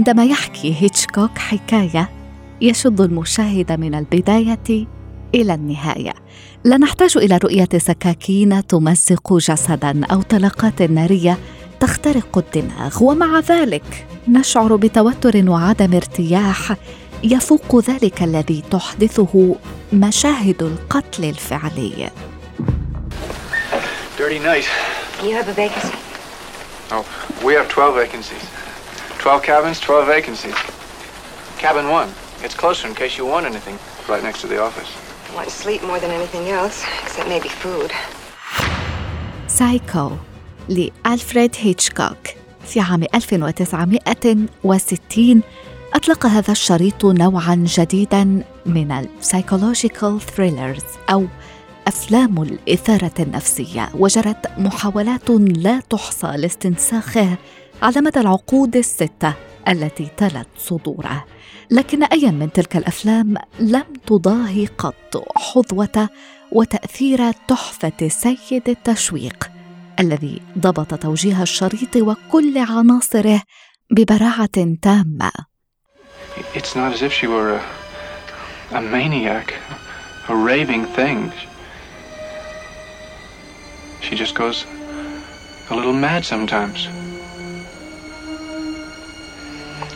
عندما يحكي هيتشكوك حكاية يشد المشاهد من البداية إلى النهاية لا نحتاج إلى رؤية سكاكين تمزق جسدا أو طلقات نارية تخترق الدماغ ومع ذلك نشعر بتوتر وعدم ارتياح يفوق ذلك الذي تحدثه مشاهد القتل الفعلي Dirty night. You have a vacancy. Oh, we have 12 vacancies. 12 cabins, 12 vacancies. Cabin one. It's closer in case you want anything. Right next to the office. I want to sleep more than anything else, except maybe food. سايكو لألفريد هيتشكوك في عام 1960 أطلق هذا الشريط نوعا جديدا من السايكولوجيكال ثريلرز أو أفلام الإثارة النفسية وجرت محاولات لا تحصى لاستنساخه على مدى العقود الستة التي تلت صدوره لكن أي من تلك الأفلام لم تضاهي قط حظوة وتأثير تحفة سيد التشويق الذي ضبط توجيه الشريط وكل عناصره ببراعة تامة It's not as if she were a, a maniac, a raving thing. She just goes a little mad sometimes.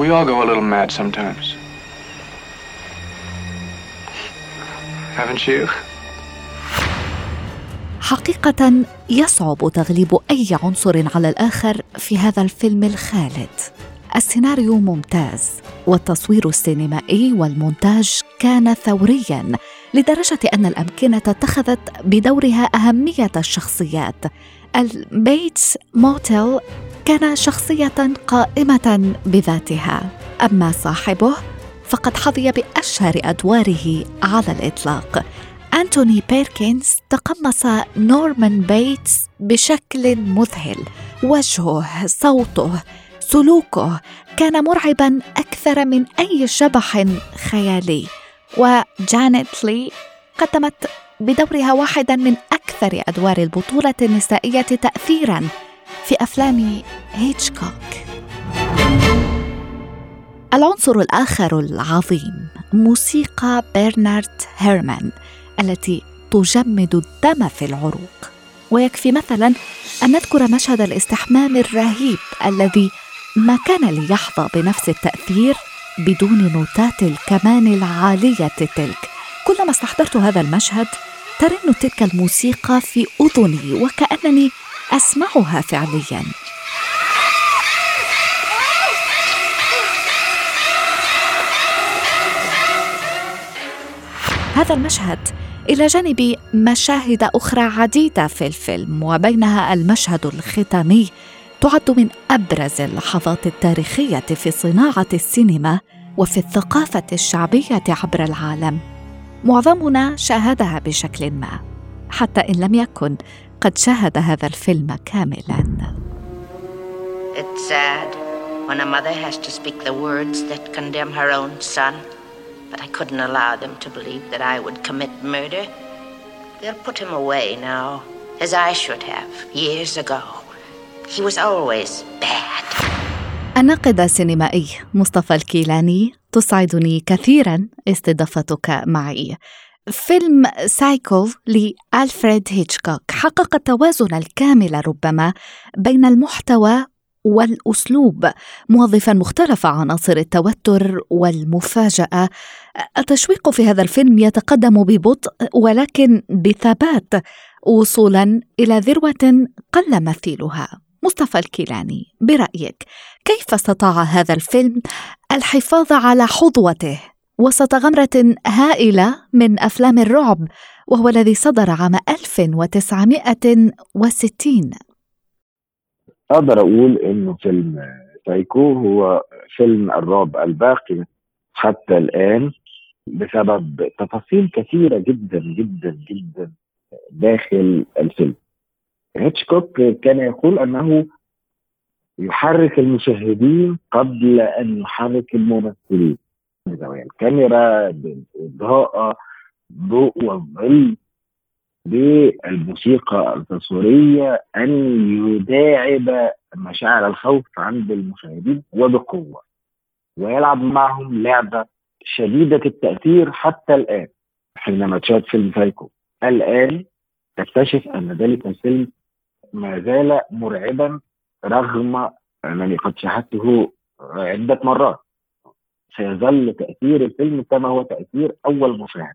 We all go a little mad sometimes. Haven't you? حقيقة يصعب تغليب أي عنصر على الآخر في هذا الفيلم الخالد. السيناريو ممتاز والتصوير السينمائي والمونتاج كان ثوريا لدرجة أن الأمكنة اتخذت بدورها أهمية الشخصيات. البيتس موتيل كان شخصية قائمة بذاتها، أما صاحبه فقد حظي بأشهر أدواره على الإطلاق. أنتوني بيركنز تقمص نورمان بيتس بشكل مذهل. وجهه صوته سلوكه كان مرعبا أكثر من أي شبح خيالي. وجانيت لي قدمت بدورها واحدا من أكثر أدوار البطولة النسائية تأثيرا. في أفلام هيتشكوك. العنصر الآخر العظيم موسيقى برنارد هيرمان التي تجمد الدم في العروق. ويكفي مثلا أن نذكر مشهد الاستحمام الرهيب الذي ما كان ليحظى بنفس التأثير بدون نوتات الكمان العالية تلك. كلما استحضرت هذا المشهد ترن تلك الموسيقى في أذني وكأنني أسمعها فعليا. هذا المشهد إلى جانب مشاهد أخرى عديدة في الفيلم وبينها المشهد الختامي تعد من أبرز اللحظات التاريخية في صناعة السينما وفي الثقافة الشعبية عبر العالم. معظمنا شاهدها بشكل ما حتى إن لم يكن قد شاهد هذا الفيلم كاملا It's sad when a mother has to speak the words that condemn her own son. But I couldn't allow them to believe that I would commit murder. They'll put him away now, as I should have years ago. He was always bad. الناقد السينمائي مصطفى الكيلاني تسعدني كثيرا استضافتك معي فيلم سايكو لألفريد هيتشكوك. حقق التوازن الكامل ربما بين المحتوى والأسلوب. موظفا مختلف عناصر التوتر والمفاجأة. التشويق في هذا الفيلم يتقدم ببطء ولكن بثبات وصولا إلى ذروة قل مثيلها. مصطفى الكيلاني برأيك كيف استطاع هذا الفيلم الحفاظ على حظوته وسط غمرة هائلة من أفلام الرعب وهو الذي صدر عام 1960 أقدر أقول إنه فيلم سايكو هو فيلم الرعب الباقي حتى الآن بسبب تفاصيل كثيرة جدا جدا جدا داخل الفيلم. هيتشكوك كان يقول أنه يحرك المشاهدين قبل أن يحرك الممثلين. زوايا الكاميرا بالإضاءة ضوء والظل بالموسيقى التصويرية أن يداعب مشاعر الخوف عند المشاهدين وبقوة ويلعب معهم لعبة شديدة التأثير حتى الآن حينما تشاهد فيلم سايكو الآن تكتشف أن ذلك الفيلم ما زال مرعبا رغم أنني قد شاهدته عدة مرات. سيظل تأثير الفيلم كما هو تأثير أول مشاهد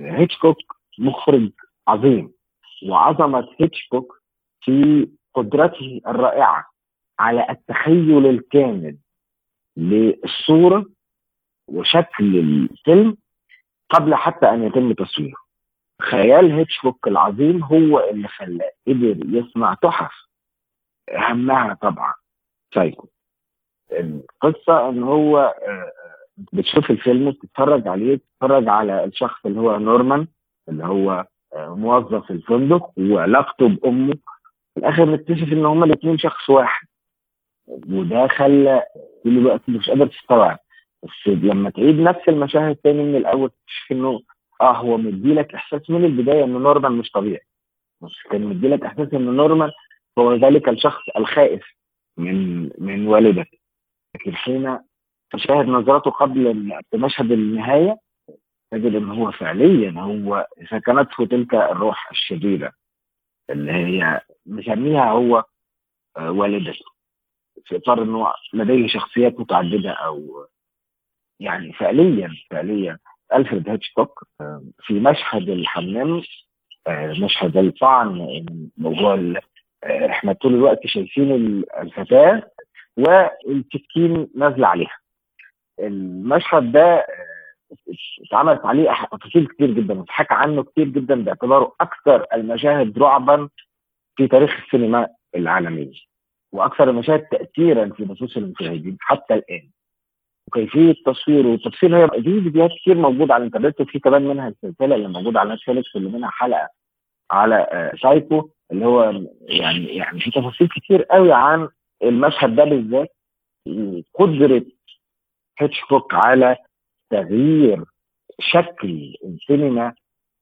هيتشكوك مخرج عظيم وعظمة هيتشكوك في قدرته الرائعة على التخيل الكامل للصورة وشكل الفيلم قبل حتى أن يتم تصويره. خيال هيتشكوك العظيم هو اللي خلاه قدر يصنع تحف. أهمها طبعا سايكو. القصة إن هو آه، بتشوف الفيلم بتتفرج عليه بتتفرج على الشخص اللي هو نورمان اللي هو آه، موظف الفندق وعلاقته بأمه. في الآخر نكتشف إن هما الاثنين شخص واحد. وده خلى كل مش قادر تستوعب. بس لما تعيد نفس المشاهد تاني من الأول تكتشف إنه آه هو مديلك إحساس من البداية إن نورمان مش طبيعي. بس كان مديلك إحساس إن نورمان هو ذلك الشخص الخائف من من والده لكن حين تشاهد نظرته قبل مشهد النهاية تجد إن هو فعليا هو سكنته تلك الروح الشريره اللي هي مسميها هو آه، والدته في إطار إنه لديه شخصيات متعددة أو يعني فعليا فعليا. ألفريد هيتشكوك آه، في مشهد الحمام آه، مشهد الطعن موضوع إحنا طول الوقت شايفين الفتاة والسكين نازلة عليها. المشهد ده اتعملت عليه تفاصيل كتير جدا واتحكى عنه كتير جدا باعتباره أكثر المشاهد رعبا في تاريخ السينما العالميه وأكثر المشاهد تاثيرا في نفوس المشاهدين حتى الآن. وكيفية تصويره والتفصيل هي دي فيديوهات كتير موجودة على الإنترنت وفي كمان منها السلسله اللي موجودة على نتفليكس اللي منها حلقة على سايكو آه، اللي هو يعني يعني في تفاصيل كتير قوي عن المشهد ده بالذات قدرة هيتشكوك على تغيير شكل السينما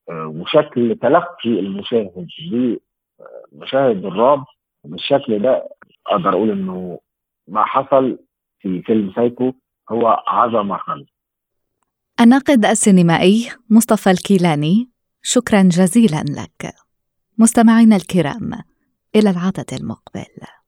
آه، وشكل تلقي المشاهد لمشاهد الرعب. بالشكل ده أقدر أقول إنه ما حصل في فيلم سايكو هو عظمة خالص. الناقد السينمائي مصطفى الكيلاني شكرا جزيلا لك. مستمعينا الكرام إلى العدد المقبل